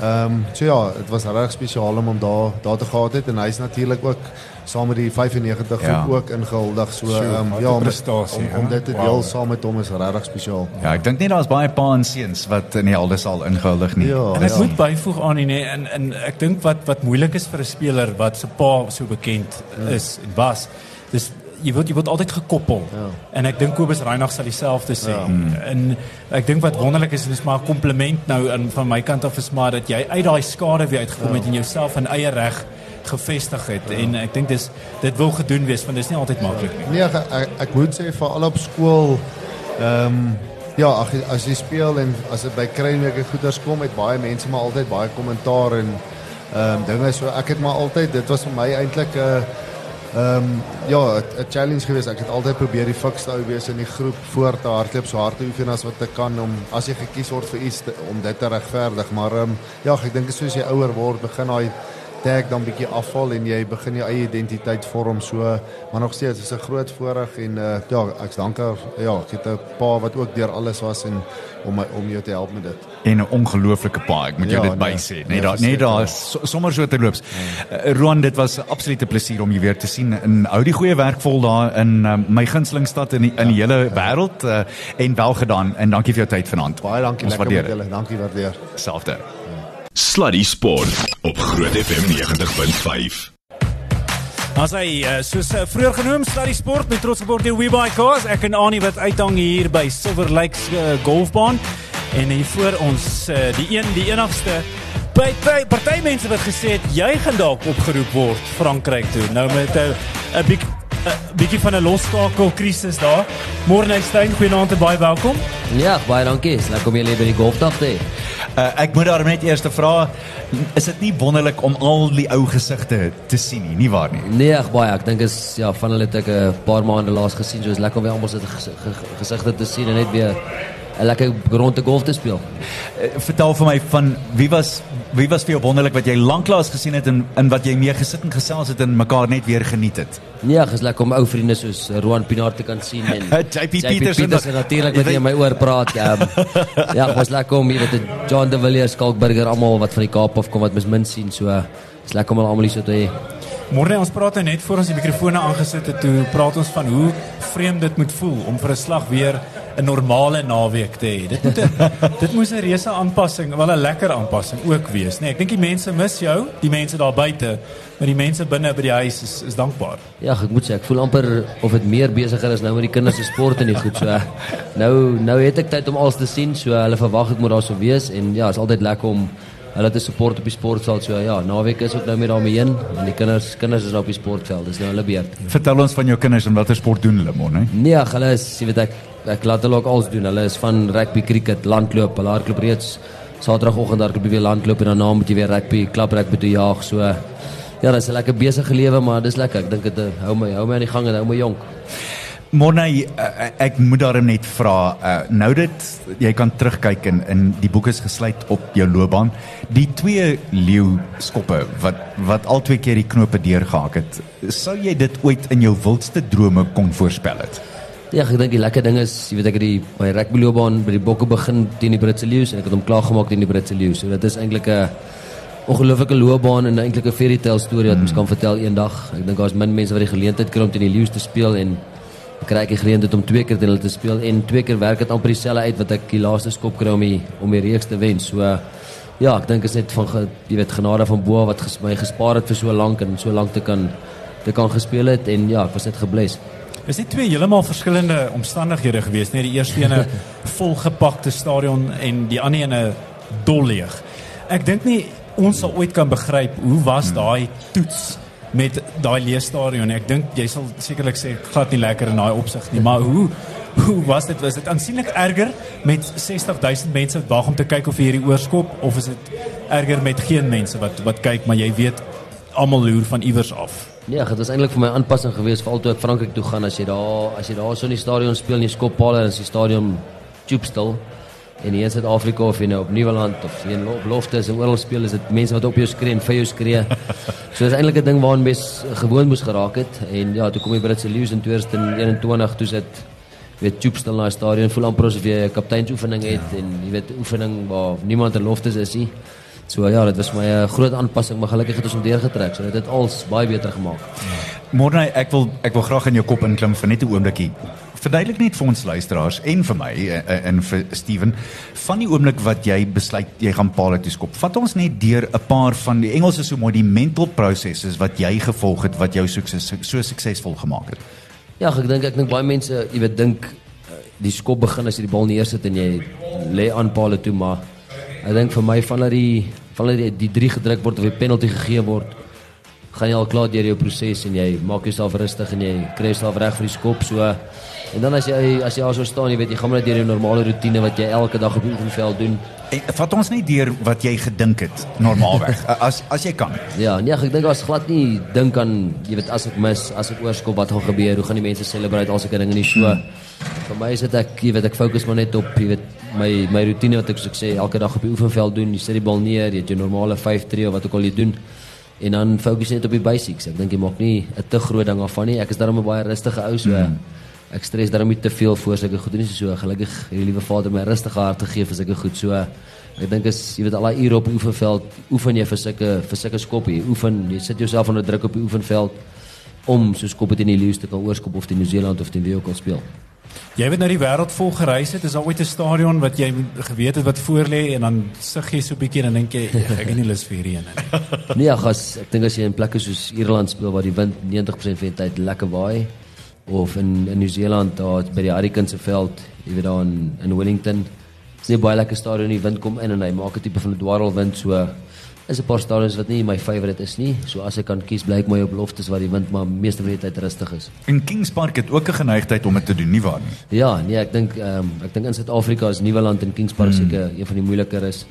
Ehm um, so ja, dit was reg spesiaal om hom daar daar te gehad het en hy's natuurlik ook saam met die 95 Ja. groep ook ingehuldig. So ehm wat ja, om, prestasie, om, om dit te deel saam met hom is regtig spesiaal. Ja, ek dink nie daar's baie pa en seuns wat in die Aldesal ingehuldig nie. Ja, En ek ja. moet byvoeg aan nie en en ek dink wat wat moeilik is vir 'n speler wat se pa so bekend is en was. Dis jy word jy word altyd gekoppel. Ja. En ek dink Kobus Reinagh sal dieselfde sê. Ja. En ek dink wat wonderlik is dis maar 'n kompliment nou in van my kant af is maar dat jy uit daai skade weer uitgekom Ja. het en jouself in eie reg gevestig het ja. en ek dink dis dit wil gedoen wees want dis nie altyd maklik nie. Nee, ek, ek, ek moet sê veral op skool ehm ja, ag, as jy speel en as dit by krynweke goeders kom, het baie mense maar altyd baie kommentaar en ehm um, dinge so ek het maar altyd dit was vir my eintlik 'n uh, ehm um, ja, 'n challenge geweest. Ek het altyd probeer die fikste ou wees in die groep voor te hardloop so hard te oefen as wat ek kan om as jy gekies word vir iets te, om dit te regverdig. Maar ehm um, ja, ek dink soos jy ouer word, begin daai tag dan bietjie afval en jy begin jou eie identiteit vorm so maar nog steeds is 'n groot voorreg en uh, ja ek's dankbaar ja ek het 'n pa wat ook deur alles was en om my om jou te help met dit. en 'n ongelooflike pa, ek moet jou Ja, dit nee. bysê. Nee, Nee, daar nee, daar so, sommer so terloops. Uh, Roan, dit was 'n absolute plesier om jou weer te sien. En hou die goeie werk vol daar in uh, my gunsteling stad in die, in die hele wêreld uh, en wel gedaan en dankie vir jou tyd vanaand. Baie dankie Ons lekker met julle. Dankie waardeer. Selfde. Sluddy Sport op Groot FM 90.5. As hy uh, soos uh, vroeër genoem, Sluddy Sport met trots gebord deur WeBuy Cars. Ek en Annie wat uithang hier by Silver Lakes uh, Golfbaan en hier voor ons uh, die een die enigste party party mense wat gesê het jy gaan dalk opgeroep word Frankryk toe. Nou met 'n 'n bietjie 'n bietjie van 'n losskakel krisis daar. Môre Stein, goeienaand en baie welkom. Ja, baie dankie. Dis lekker om julle by die golfdag te hê. Uh, ek moet daarom net eers te vra, is dit nie wonderlik om al die ou gesigte te sien nie, nie waar nie? Nee, ag baie. Ek dink is ja, van hulle het ek 'n paar maande laas gesien, so is lekker om weer almal se ges- ge- gesigte te sien en net weer 'n lekker rondte golf te speel. Uh, vertel vir my van wie was wie was vir jou wonderlik wat jy lanklaas gesien het en in wat jy mee gesit en gesels het en mekaar net weer geniet het. Nee, ag, is lekker om ou vriende soos Roan Pinaar te kan sien en JP Peterson. Peterson natuurlik wat jy my oor praat. Um, ja, was lekker om hier met John de Villiers, Skalkburger almal wat van die Kaap af kom wat mis min sien. So is lekker om hulle almal hier so te hê. Môre ons praat nou net voor ons die mikrofone aangesit het, toe praat ons van hoe vreemd dit moet voel om vir 'n slag weer 'n normale naweek te hê. Dit moet 'n dit moes 'n reuse aanpassing, wel 'n lekker aanpassing ook wees, nee. Ek dink die mense mis jou, die mense daar buite, maar die mense binne by die huis is is dankbaar. Ja, ek moet sê ek voel amper of dit meer besigger is nou met die kinders se sport en die goed so. Nou nou het ek tyd om alles te sien, so hulle verwag ek moet daar sou wees en ja, is altyd lekker om hulle te support op die sportveld. So ja, naweek is ook nou met daarmee heen en die kinders kinders is nou op die sportveld. Dis nou hulle beurt. Vertel ons van jou kinders en watter sport doen hulle môre? Nee, ag, hulle is, jy weet ek ek laat hulle ook alles doen. Hulle is van rugby, cricket, landloop, hulle hardloop reeds Saterdagoggend hardloop jy weer landloop en daarna moet jy weer rugby, klap rugby toe jaag. So ja, dis 'n lekker besige lewe, maar dis lekker. Ek dink dit eh, hou my hou my aan die gang en hou my jonk. Morney, uh, ek moet daarom net vra, uh, nou dit jy kan terugkyk en in die boek is gesluit op jou loopbaan. Die twee leeu skoppe wat wat al twee keer die knope deurgehak het. Sou jy dit ooit in jou wildste drome kon voorspel het? Ja, ek dink die lekker ding is, jy weet ek het die my rugbyloopbaan by die Bokke begin teen die Britse Lions en ek het hom klaar gemaak teen die Britse Lions. So dit is eintlik 'n ongelooflike loopbaan en eintlik 'n fairy tale storie wat mens kan vertel eendag. Ek dink daar's min mense wat die geleentheid kry om teen die Lions te speel en kry ek die geleentheid om twee keer teen hulle te speel en twee keer werk dit amper dieselfde uit wat ek die laaste skop kry om die om die reeks te wen. So ja, ek dink is net van jy weet genade van bo wat ges, my gespaar het vir so lank en so lank te kan te kan gespeel het en ja, ek was net gebless. Is dit twee heeltemal verskillende omstandighede gewees, net die eerste een 'n volgepakte stadion en die ander een 'n dolleeg. Ek dink nie ons sal ooit kan begryp hoe was daai toets met daai leë stadion. Ek dink jy sal sekerlik sê glad nie lekker in daai opsig nie, maar hoe hoe was dit? Was dit aansienlik erger met 60000 mense wat wag om te kyk of hierdie oorskop of is dit erger met geen mense wat wat kyk, maar jy weet almal loer van iewers af? Ja, dit was eintlik vir my aanpassing geweest veral toe ek Frankryk toe gaan as jy daar as jy daar so in die stadion speel en jy skop palle en as die stadion stil en hier in Suid-Afrika of jy nou op Nieuweland of jy op Loftus en oral speel is dit mense wat op jou skree en vir jou skree. So dis eintlik 'n ding waaraan mens gewoon moes geraak het en ja, toe kom jy by dit se Lions in 2021 toe sit weet Tube stil na die stadion voel amper asof jy 'n kapteinsoefening het ja. en jy weet oefening waar niemand in loftes is nie. So ja, dit was my 'n groot aanpassing, maar gelukkig het ons hom deurgetrek. So dit het alles baie beter gemaak. Môre ek wil ek wil graag in jou kop inklim vir net 'n oombliekie. Verduidelik net vir ons luisteraars en vir my eh, en vir Steven van die oomblik wat jy besluit jy gaan paal toe skop. Vat ons net deur 'n paar van die Engels is so mooi die mental processes wat jy gevolg het wat jou sukses so suksesvol gemaak het. Ja, ek dink ek dink baie mense, jy weet dink eh, die skop begin as jy die bal neersit en jy lê aan paal toe maar Ek dink vir my van dat die van dat die, die drie gedruk word of die penalty gegee word, gaan jy al klaar deur jou proses en jy maak jouself rustig en jy kry jouself reg vir die skop so. En dan as jy as jy also staan, jy weet jy gaan maar deur jou normale rotine wat jy elke dag op die oefenveld doen. En vat ons net deur wat jy gedink het normaalweg as as jy kan. Ja, nee, ek dink as glad nie dink aan jy weet as ek mis, as ek oorskop wat gaan gebeur, hoe gaan die mense celebrate al sulke dinge nie so. Vir my is dit ek jy weet ek fokus maar net op jy weet my my rotine wat ek soos ek sê elke dag op die oefenveld doen, jy sit die bal neer, jy het jou normale 5-3 of wat ook al jy doen. En dan fokus net op die basics. Ek dink jy maak nie 'n te groot ding af van nie. Ek is daarom 'n baie rustige ou so. Mm. Ek stres daarom nie te veel voor sulke goed nie so. Gelukkig het die liewe Vader my rustige hart gegee vir sulke goed so. Ek dink as jy weet al daai ure op die oefenveld oefen jy vir sulke vir sulke skoppie. Oefen, jy sit jouself onder druk op die oefenveld om so skoppie teen die leeu te kan oorskop of teen Nieu-Seeland of teen wie ook al speel. Jy weet nou die wêreld vol gereis het, is daar ooit 'n stadion wat jy geweet het wat voor lê en dan sug jy so 'n bietjie en dan dink jy ek het nie lus vir hierdie een nie. Nee, gas, ek dink as jy in plekke soos Ierland speel waar die wind 90% van die tyd lekker waai of in in Nieu-Seeland daar by die Hurricanes se veld, jy weet daar in in Wellington, is nie baie lekker stadion nie, wind kom in en hy maak 'n tipe van 'n dwarrelwind so is 'n paar stadions wat nie my favourite is nie. So as ek kan kies, bly ek my op loftes waar die wind maar meeste van die tyd rustig is. En Kings Park het ook 'n geneigtheid om dit te doen nie waar nie. Ja, nee, ek dink ehm um, ek dink in Suid-Afrika is Nieuweland en Kings Park hmm. seker een van die moeiliker is.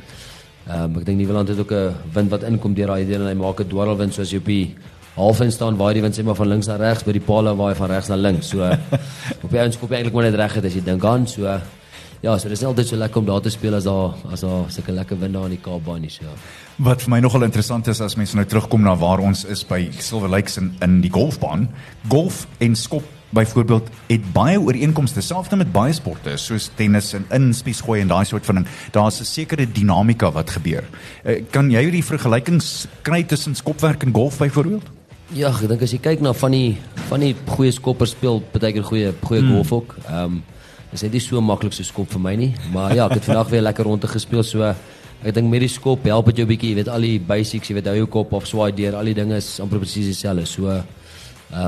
Ehm um, ek dink Nieuweland het ook 'n wind wat inkom deur daai deel en hy maak 'n dwarrelwind soos jy op die half in staan waar die wind sê maar van links na regs by die palle waar hy van regs na links. So op die ouens kop eintlik maar net reg het as jy dink aan so Ja, so dis net altyd so lekker om daar te speel as daar as daar seker lekker wind daar in die Kaapbaan nie so. Wat vir my nogal interessant is as mense nou terugkom na waar ons is by Silver Lakes in in die golfbaan. Golf en skop byvoorbeeld het baie ooreenkomste selfs met baie sporte soos tennis en inspies gooi en daai soort van ding. Daar's 'n sekere dinamika wat gebeur. Uh, kan jy die vergelykings kry tussen skopwerk en golf byvoorbeeld? Ja, ek dink as jy kyk na van die van die goeie skoppers speel baie keer goeie goeie hmm. golf ook. Ehm um, is dit nie so maklik so skop vir my nie, maar ja, ek het vandag weer lekker rondte gespeel so Ek dink met die skop help dit jou bietjie, jy weet al die basics, jy weet hou jou kop of swaai deur, al die dinge is amper presies dieselfde. So ehm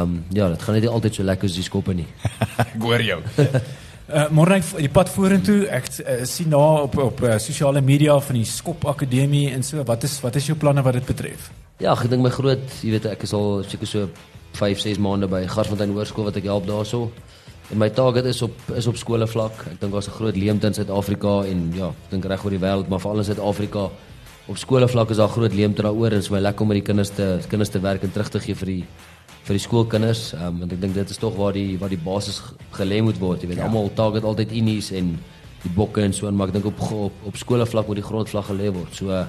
um, ja, dit gaan net altyd so lekker as die skoppe nie. Ek hoor jou. Uh môre die pad vorentoe. Ek uh, sien na op op uh, sosiale media van die Skop Akademie en so. Wat is wat is jou planne wat dit betref? Ja, ek dink my groot, jy weet ek is al seker so 5, 6 maande by Garsfontein Hoërskool wat ek help daarso. En my target is op is op skole vlak. Ek dink daar's 'n groot leemte in Suid-Afrika en ja, ek dink reg oor die wêreld, maar veral in Suid-Afrika op skole vlak is daar groot leemte daaroor en is my lekker om met die kinders te kinders te werk en terug te gee vir die vir die skoolkinders. Ehm um, want ek dink dit is tog waar die waar die basis gelê moet word. Jy weet, ja. almal target altyd unies en die bokke en so en maar ek dink op op, op skole vlak moet die grondslag gelê word. So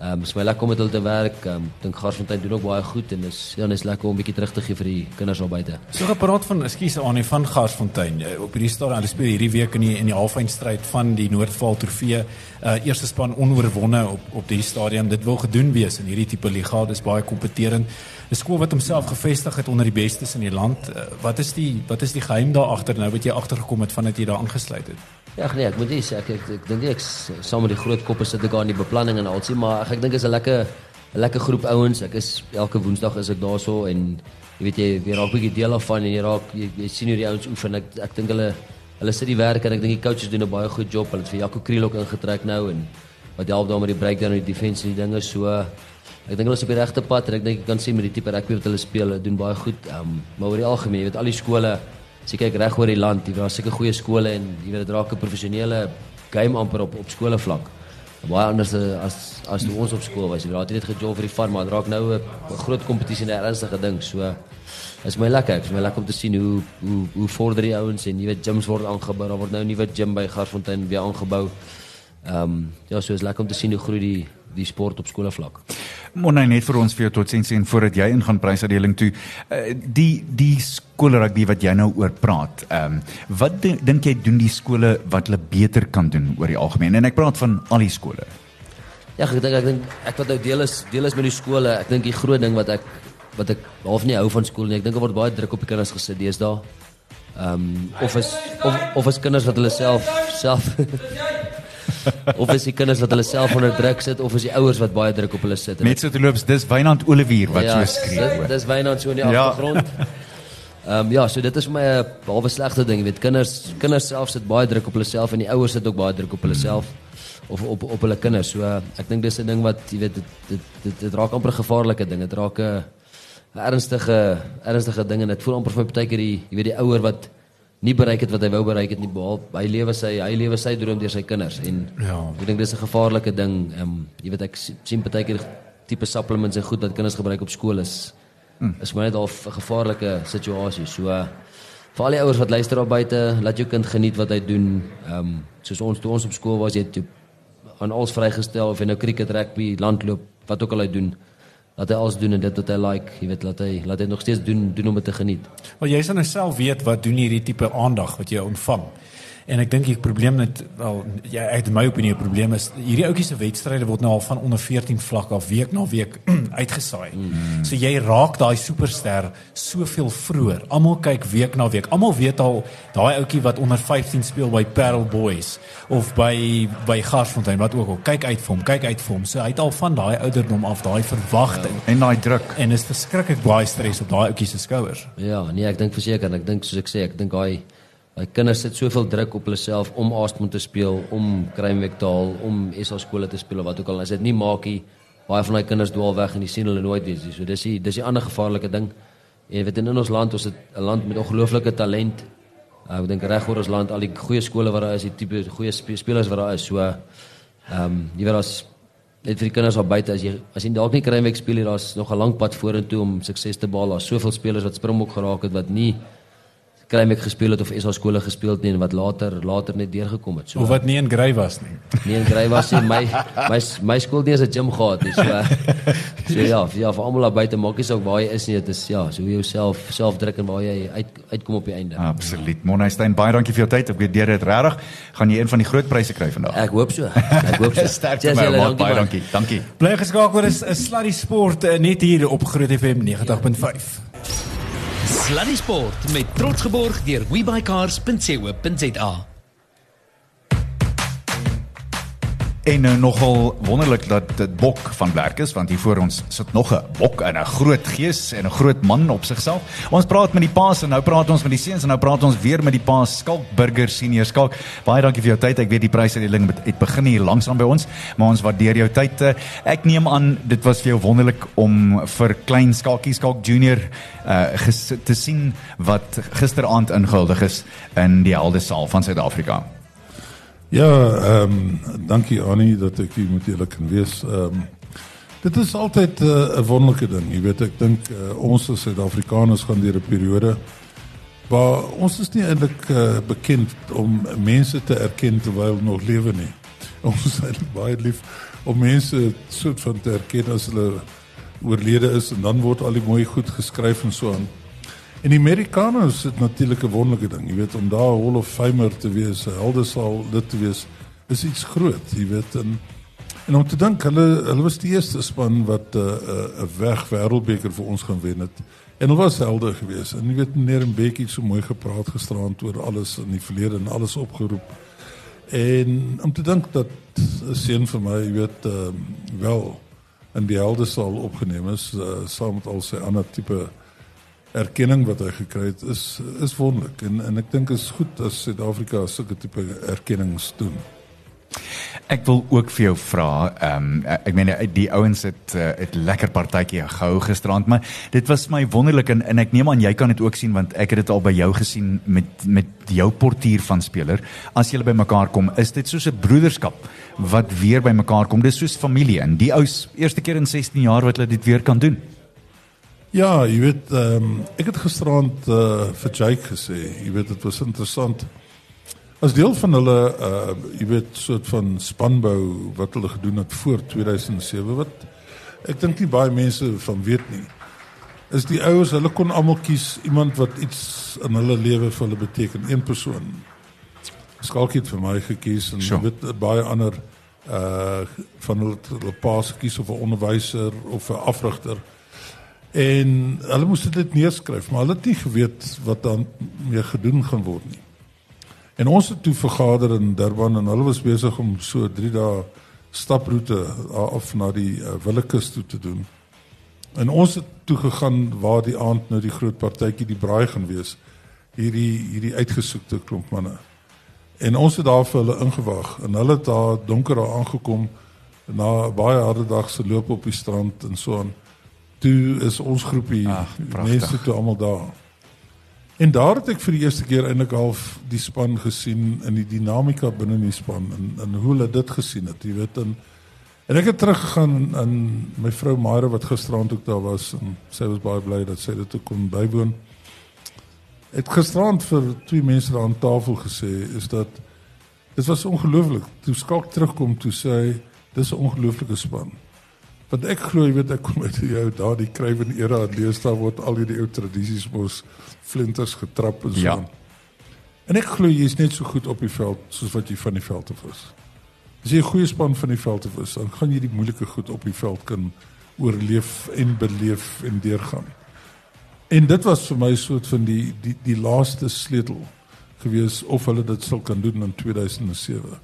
Ehm um, is my lekker om met hulle te werk. Ehm um, dink Garsfontein doen ook baie goed en is ja, is lekker om 'n bietjie terug te gee vir die kinders daar buite. So gepraat van, ekskuus Anie van Garsfontein. Eh, op hierdie stadium, hulle speel hierdie week in die in die halfeindstryd van die Noordvaal Trofee. Uh eerste span onoorwonne op op die stadium. Dit wil gedoen wees in hierdie tipe liga. Dit is baie kompeterend. 'n Skool wat homself gevestig het onder die bestes in die land. Uh, wat is die wat is die geheim daar agter nou wat jy agtergekom het vandat jy daar aangesluit het? Ja, nee, ek moet sê ek ek, ek dink ek saam met die groot koppe sit ek daar in die beplanning en alsie, maar ek, ek dink is 'n lekker 'n lekker groep ouens. Ek is elke Woensdag is ek daarso en jy weet jy jy raak 'n bietjie deel af van en jy raak jy, jy sien hoe die ouens oefen. Ek ek dink hulle hulle sit die werk en ek dink die coaches doen 'n baie goed job. Hulle het vir Jaco Kriel ook ingetrek nou en wat help daar met die breakdown en die defense en die dinge so. Ek dink hulle is op die regte pad en ek dink jy kan sien met die tipe rugby wat hulle speel, hulle doen baie goed. Um, maar oor die algemeen, jy weet al die skole As jy kyk reg oor die land, jy daar's seker goeie skole en jy weet dit raak 'n professionele game amper op op skole vlak. Baie anders as as toe ons op skool was. Jy het net gejol vir die fun, maar dit raak nou 'n groot kompetisie en 'n ernstige ding. So is my lekker. Dit is my lekker om te sien hoe hoe hoe vorder die ouens en weet gyms word aangebou. Daar word nou 'n nuwe gym by Garsfontein weer aangebou. Ehm um, ja, so is lekker om te sien hoe groei die die sport op skole vlak. Monai net vir ons vir jou totsiens en voordat jy ingaan prysuitdeling toe. Uh, die die skole rugby wat jy nou oor praat. Ehm um, wat dink jy doen die skole wat hulle beter kan doen oor die algemeen? En ek praat van al die skole. Ja, ek dink ek dink ek wat nou deel is deel is met die skole. Ek dink die groot ding wat ek wat ek half nie hou van skool nie. Ek dink daar word baie druk op die kinders gesit deesdae. Ehm um, of is of of is kinders wat hulle self self of is die kinders wat hulle self onder druk sit of is die ouers wat baie druk op hulle sit. Met so te loops, dis Wynand Olivier wat ja, so skree. Dis, dis Wynand so in die ja. agtergrond. Ehm um, ja, so dit is vir my 'n halwe slegte ding, jy weet, kinders kinders self sit baie druk op hulle self en die ouers sit ook baie druk op hulle self of op op hulle kinders. So uh, ek dink dis 'n ding wat jy weet dit dit dit, dit raak amper 'n gevaarlike ding. Dit raak 'n ernstige ernstige ding en dit voel amper vir my baie keer die jy weet die ouer wat nie bereik het wat hy wou bereik het nie behalwe hy lewe sy hy lewe sy droom deur sy kinders en ja. ek dink dis 'n gevaarlike ding ehm um, jy weet ek sien baie keer tipe supplements en goed wat kinders gebruik op skool is hmm. is maar net al 'n gevaarlike situasie. So uh, vir al die ouers wat luister op buite laat jou kind geniet wat hy doen. Ehm um, soos ons toe ons op skool was jy toe aan alles vrygestel of jy nou cricket rugby landloop wat ook al hy doen laat hy alles doen en dit wat hy like, jy weet, laat hy laat hy nog steeds doen doen om dit te geniet. Wel jy sal nou self weet wat doen hierdie tipe aandag wat jy ontvang. En ek dink die probleem net wel ja ek het my opinie 'n probleem is hierdie ouetjie se wedstryde word nou al van onder 14 vlak af week na week uitgesaai. Mm. So jy raak daai superster soveel vroeër. Almal kyk week na week. Almal weet al daai ouetjie wat onder 15 speel by Parel Boys of by by Garsfontein wat ook al kyk uit vir hom, kyk uit vir hom. So hy het al van daai ouderdom af daai verwagting ja. en daai druk en is verskriklik baie stres op daai ouetjie se skouers. Ja, nee, ek dink verseker, ek dink soos ek sê, ek dink daai My kinders sit soveel druk op hulle self om Aastmond te speel, om Kruimwek te haal, om SA skole te speel of wat ook al. As dit nie maak nie, baie van daai kinders dwaal weg en jy sien hulle nooit weer nie. So dis die dis die ander gevaarlike ding. Jy weet in ons land, ons het 'n land met ongelooflike talent. Uh, ek dink reg oor ons land al die goeie skole wat daar is, die tipe goeie spelers wat daar is. So ehm um, jy weet as net vir die kinders daar buite as jy as jy dalk nie Kruimwek speel hier, daar's nog 'n lang pad vorentoe om sukses te behaal. Daar's soveel spelers wat Springbok geraak het wat nie Kruimek gespeel het of SA skole gespeel het nie en wat later later net deurgekom het. So of wat nie in Grey was nie. Nie in Grey was nie. My my my skool het 'n gym gehad, so so ja, ja, vir almal daar buite maak nie saak waar jy is nie, dit is ja, so hoe jy jouself self druk en waar jy uit uitkom op die einde. Absoluut. Monaystein, baie dankie vir jou tyd. Ek weet deur dit regtig gaan jy een van die groot pryse kry vandag. Ek hoop so. Ek hoop so. Sterkte my man, baie dankie. Dankie. Bly geskakel, is 'n sluddy sport eh, net hier op Groot FM 90.5. Sluddy Sport met trots geborg deur webycars.co.za. En nou nogal wonderlik dat dit Bok van werk is want hier voor ons sit nog 'n Bok en 'n groot gees en 'n groot man op sigself. Ons praat met die paas en nou praat ons met die seuns en nou praat ons weer met die paas Skalk Burger Senior Skalk. Baie dankie vir jou tyd. Ek weet die prysuitdeling het, het begin hier langsaan by ons, maar ons waardeer jou tyd. Ek neem aan dit was vir jou wonderlik om vir klein Skalkie Skalk Junior uh te sien wat gisteraand ingehuldig is in die Helde Saal van Suid-Afrika. Ja, ehm um, dankie Annie dat ek hier met julle kan wees. Ehm um, dit is altyd eh, 'n uh, wonderlike ding. Jy weet ek dink uh, ons as Suid-Afrikaners gaan deur 'n periode waar ons is nie eintlik uh, bekend om mense te erken terwyl hulle nog lewe nie. Ons is baie lief om mense soort van te erken as hulle oorlede is en dan word al die mooi goed geskryf en so aan. En die Amerikaners het natuurlik 'n wonderlike ding, jy weet, om daar Hall of Famer te wees, helde sal dit te wees, is iets groot, jy weet. En en om te dink hulle hulle was die eerste span wat 'n uh, 'n uh, 'n weg wêreldbeker vir ons gaan wen het. En hulle was helde geweest. En jy weet meneer Mbeki so mooi gepraat gisterand oor alles in die verlede en alles opgeroep. En om te dink dat 'n seun vir my, jy weet, uh, wel in die helde sal opgeneem is, uh, saam met al sy ander tipe erkenning wat hy gekry het is is wonderlik en en ek dink is goed as Suid-Afrika sulke tipe erkennings doen. Ek wil ook vir jou vra, ehm um, ek meen die ouens het uh, het lekker partytjie gehou gisterand, maar dit was my wonderlik en en ek neem aan jy kan dit ook sien want ek het dit al by jou gesien met met jou portier van speler. As julle by mekaar kom, is dit soos 'n broederskap wat weer by mekaar kom. Dis soos familie en die ouens eerste keer in 16 jaar wat hulle dit weer kan doen. Ja, jy weet, ehm um, ek het gisterand uh, vir Jake gesê, jy weet dit was interessant. As deel van hulle uh jy weet soort van spanbou wat hulle gedoen het voor 2007 wat ek dink nie baie mense van weet nie. Is die ouers, hulle kon almal kies iemand wat iets in hulle lewe vir hulle beteken, een persoon. Skalkie het vir my gekies en Sure. weet baie ander uh van hulle hulle paas gekies of 'n onderwyser of 'n afrigter. En hulle moes dit neerskryf, maar hulle het nie geweet wat dan mee gedoen gaan word nie. En ons het toe vergader in Durban en hulle was besig om so 3 dae staproete af na die uh, Willekus toe te doen. En ons het toe gegaan waar die aand nou die groot partytjie die braai gaan wees. Hierdie hierdie uitgesoekte klomp manne. En ons het daar vir hulle ingewag en hulle het daar donker daar aangekom na 'n baie harde dag se loop op die strand en so aan. Toe is ons groepie pragtig. mense toe almal daar. En daar het ek vir die eerste keer eintlik half die span gesien in die dinamika binne die span en en hoe hulle dit gesien het, jy weet en en ek het teruggegaan aan my vrou Maire wat gisterand ook daar was en sy was baie bly dat sy dit ook kon bywoon. Het gisterand vir twee mense daar aan tafel gesê is dat dit was ongelooflik. Toe skalk terugkom toe sê hy dis 'n ongelooflike span. Want ek glo jy weet ek kom uit die ou daardie krywen era en lees daar word al hierdie ou tradisies mos flinters getrap en so. Ja. En ek glo jy is net so goed op die veld soos wat jy van die veld af is. As jy 'n goeie span van die veld af is, dan gaan jy die moeilike goed op die veld kan oorleef en beleef en deurgaan. En dit was vir my soort van die die die laaste sleutel gewees of hulle dit sou kan doen in 2007.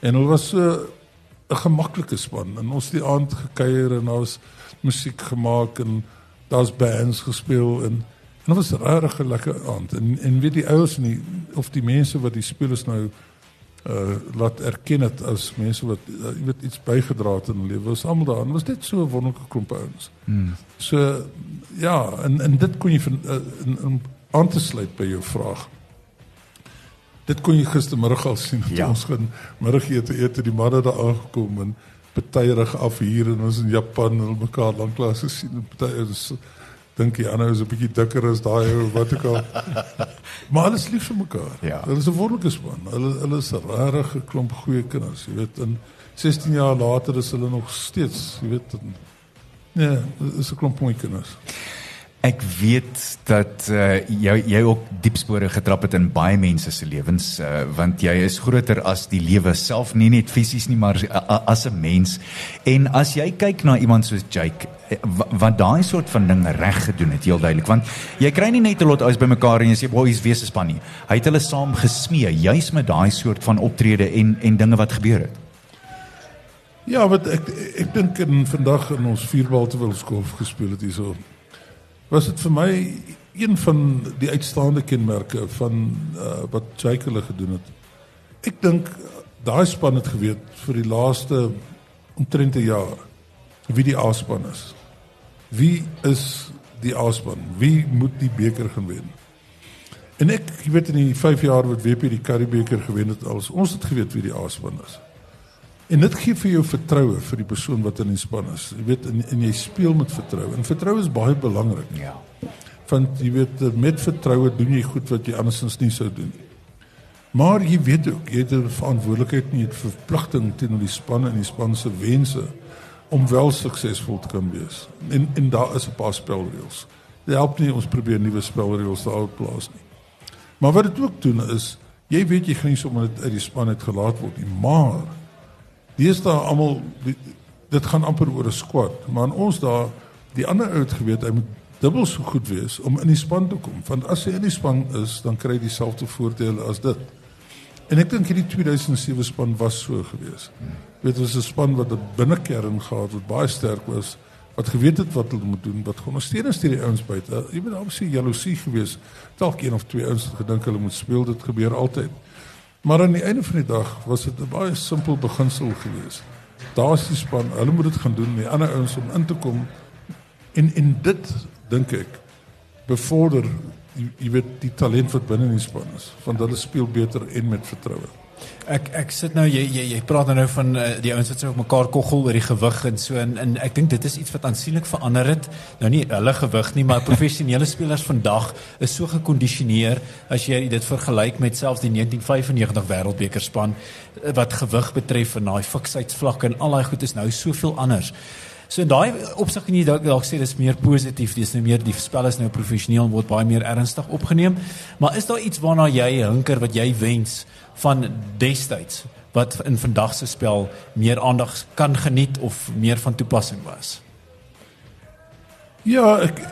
En hulle was so 'n gemaklike span en ons het die aand gekuier en was musiek gemaak en daar's bands gespeel en en dit was regtig 'n lekker aand. En en weet die ouers nie of die mense wat die spelers nou uh laat erken het as mense wat uh, jy weet iets bygedra het in hulle lewe. Was almal daar en was dit so wonderlike klomp ouens. Hmm. So ja, en en dit kon jy van uh, in, in aan te sluit by jou vraag. Dit kon jy gistermiddag al sien. Ja. Ons gaan middagete eet en die manne daar aangekom en betuierig af hier en ons in Japan en hulle mekaar lanklaas gesien en party is dink jy ander is 'n bietjie dikker as daai ou wat ook al. maar hulle is lief vir mekaar. Ja. Hulle is 'n wonderlike span. Hulle hulle is 'n regtig klomp goeie kinders, jy weet. En 16 jaar later is hulle nog steeds, jy weet, en, ja, is 'n klomp mooi kinders. Ek weet dat uh, jy jy ook diep spore getrap het in baie mense se lewens uh, want jy is groter as die lewe self nie net fisies nie maar a- as 'n mens. En as jy kyk na iemand soos Jake eh, wa- wat daai soort van ding reg gedoen het heel duidelik want jy kry nie net 'n lot ouens bymekaar en jy sê boys wees 'n span nie. Hy het hulle saam gesmee juis met daai soort van optrede en en dinge wat gebeur het. Ja, wat ek ek dink in vandag in ons vierbal terwyl ons golf gespeel het hierso was dit vir my een van die uitstaande kenmerke van uh, wat Jake hulle gedoen het. Ek dink daai span het geweet vir die laaste omtrent 'n jaar wie die A-span is. Wie is die A-span? Wie moet die beker gaan wen? En ek, jy weet in die 5 jaar wat WP die Currie-beker gewen het, als ons het geweet wie die A-span is. En dit gee vir jou vertroue vir die persoon wat in die span is. Jy weet en, en jy speel met vertroue. En vertroue is baie belangrik. Ja. Want jy weet met vertroue doen jy goed wat jy andersins nie sou doen nie. Maar jy weet ook jy het 'n verantwoordelikheid en jy het verpligting teenoor die span en die span se wense om wel suksesvol te kan wees. En en daar is 'n paar spelreëls. Dit help nie ons probeer nuwe spelreëls daar plaas nie. Maar wat dit ook doen is jy weet jy gaan nie sommer uit die span uit gelaat word nie, maar deesdae almal dit gaan amper oor 'n squad, maar aan ons daar die ander ou het geweet hy moet dubbel so goed wees om in die span te kom, want as hy in die span is, dan kry hy dieselfde voordele as dit. En ek dink hierdie 2007 span was so gewees. Weet ons 'n span wat 'n binnekern gehad wat baie sterk was, wat geweet het wat hulle moet doen, wat ondersteuners deur die ouens buite. Jy weet daar was nie jaloesie gewees. Dalk een of twee ouens het gedink hulle moet speel, dit gebeur altyd. Maar aan die einde van die dag was dit 'n baie simpel beginsel gewees. Daar's die span, hulle moet dit gaan doen, die ander ouens om in te kom. En en dit dink ek bevorder jy, jy weet die talent wat binne in die span is, want hulle speel beter en met vertroue. Ek ek sit nou jy jy, jy praat nou van uh, die ouens wat so op mekaar koggel oor die gewig en so en, en ek dink dit is iets wat aansienlik verander het. Nou nie hulle gewig nie, maar professionele spelers vandag is so gekondisioneer as jy dit vergelyk met selfs die 1995 wêreldbekerspan eh, wat gewig betref en daai fiksheidsvlakke en al daai goed is nou soveel anders. So in daai opsig kan jy dalk dalk sê dis meer positief, dis nou meer die spel is nou professioneel en word baie meer ernstig opgeneem. Maar is daar iets waarna jy hinker wat jy wens van destyds wat in vandag se spel meer aandag kan geniet of meer van toepassing was? Ja, ek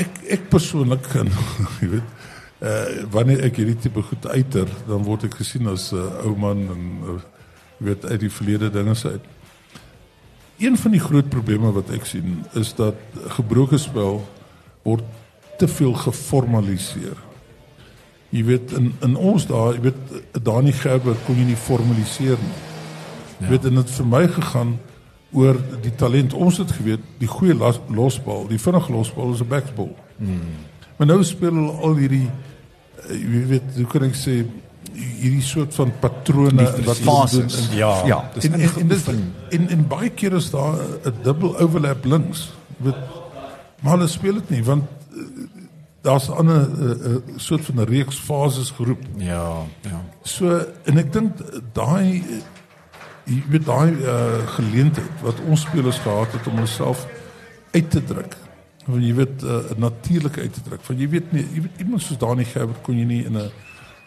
ek ek persoonlik kan jy weet uh wanneer ek hierdie tipe goed uiter, dan word ek gesien as 'n uh, ou man en uh, weet uit die verlede dinge se uit. Een van die groot probleme wat ek sien is dat gebroke spel word te veel geformaliseer. Jy weet in in ons dae, jy weet Dani Gerber kon jy nie formaliseer nie. Jy ja. weet en dit vir my gegaan oor die talent. Ons het geweet die goeie los, losbal, die vinnige losbal is 'n backball. Hmm. Maar nou speel hulle al hierdie uh, jy weet, hoe kan ek sê hierdie soort van patrone en wat fases doen. Ja, ja. Dis in in dis in in baie kere is daar 'n dubbel overlap links. Weet maar hulle speel dit nie want uh, daar's 'n ander uh, uh, soort van 'n reeks fases geroep. Ja, ja. So en ek dink daai jy weet daai uh, geleentheid wat ons spelers gehad het om onsself uit te druk. Want jy weet uh, natuurlike uit te druk. Want jy weet nie jy weet iemand soos Dani Gerber kon jy nie in 'n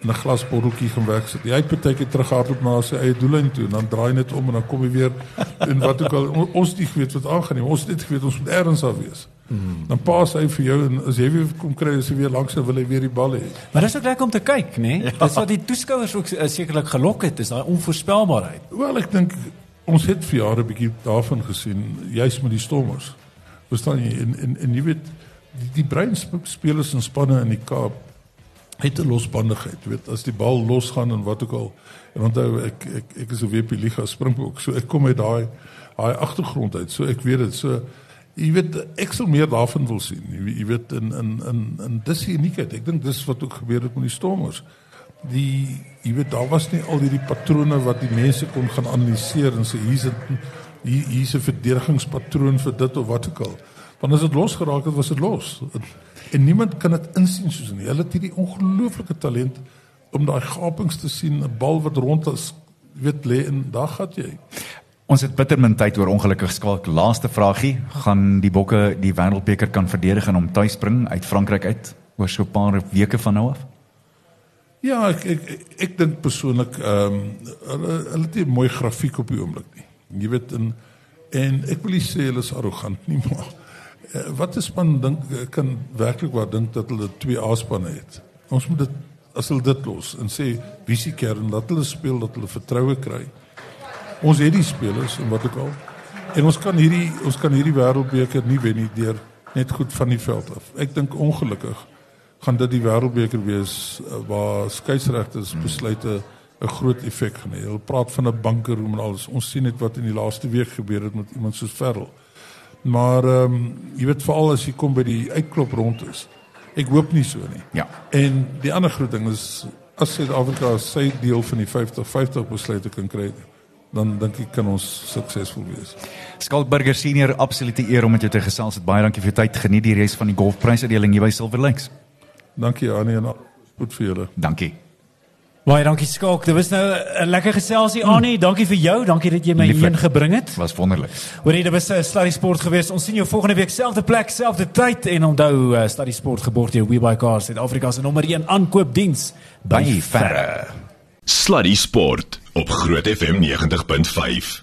in 'n glasbotteltjie gaan werk sit. Hy het baie keer terughardloop na sy eie doellyn toe en dan draai net om en dan kom hy weer en wat ook al ons het nie geweet wat aangaan nie. Ons het net geweet ons moet ergens af wees. Hmm. Dan pas hy vir jou en as jy weer kom kry as hy weer langs wil hy weer die bal hê. Maar dis ook lekker om te kyk, né? Nee? Ja. Dis wat die toeskouers ook uh, sekerlik gelok het, is daai onvoorspelbaarheid. Wel, ek dink ons het vir jare 'n bietjie daarvan gesien, juis met die Stormers. Verstaan jy? En en, en jy weet die, die breinspelers en spanne in die Kaap het 'n losbandigheid, weet, as die bal losgaan en wat ook al. En onthou ek ek ek is 'n WP Liga Springbok, so ek kom uit daai daai agtergrond uit. So ek weet dit. So jy weet ek sou meer daarvan wil sien. Jy, jy weet in in in in dis uniekheid. Ek dink dis wat ook gebeur het met die Stormers. Die jy weet daar was nie al hierdie patrone wat die mense kon gaan analiseer en sê hier's 'n hier hier's 'n verdedigingspatroon vir dit of wat ook al. Want as dit losgeraak het, was dit los. En niemand kan dit insien soos nie. Hulle het hierdie ongelooflike talent om daai gapings te sien, 'n bal wat rond is, weet lê en daar gaan jy. Ons het bitter min tyd oor ongelukkig skalk. Laaste vragie, gaan die Bokke die Wêreldbeker kan verdedig en hom tuis bring uit Frankryk uit oor so 'n paar weke van nou af? Ja, ek ek ek, ek dink persoonlik ehm um, hulle hulle het 'n mooi grafiek op die oomblik nie. Jy weet en en ek wil nie sê hulle is arrogant nie, maar wat is span dink kan werklik waar dink dat hulle twee A-spanne het. Ons moet dit as hulle dit los en sê wie se kern dat hulle speel dat hulle vertroue kry. Ons het die spelers en wat ook al. En ons kan hierdie ons kan hierdie wêreldbeker nie wen nie deur net goed van die veld af. Ek dink ongelukkig gaan dit die wêreldbeker wees uh, waar skeieregters besluite 'n groot effek gaan hê. Hulle praat van 'n bankeroom en alles. Ons sien net wat in die laaste week gebeur het met iemand soos Ferrell. Maar ehm um, jy weet veral as jy kom by die uitklop rond is. Ek hoop nie so nie. Ja. En die ander groot ding is as Suid-Afrika sy deel van die 50-50 besluite kan kry, dan dink ek kan ons suksesvol wees. Skalkburger senior absolute eer om met jou te gesels. Baie dankie vir jou tyd. Geniet die res van die golfprysuitdeling hier by Silver Lakes. Dankie Annie en goed vir julle. Dankie. Baie dankie Skalk. Dit was nou 'n lekker geselsie Annie. Dankie vir jou. Dankie dat jy my hierheen gebring het. Was wonderlik. Hoorie, dit was 'n uh, Sluddy Sport geweest. Ons sien jou volgende week selfde plek, selfde tyd en onthou uh, Sluddy Sport geborg deur WeBuyCars Suid-Afrika se nommer 1 aankoopdiens by Ferre. Sluddy Sport op Groot FM 90.5.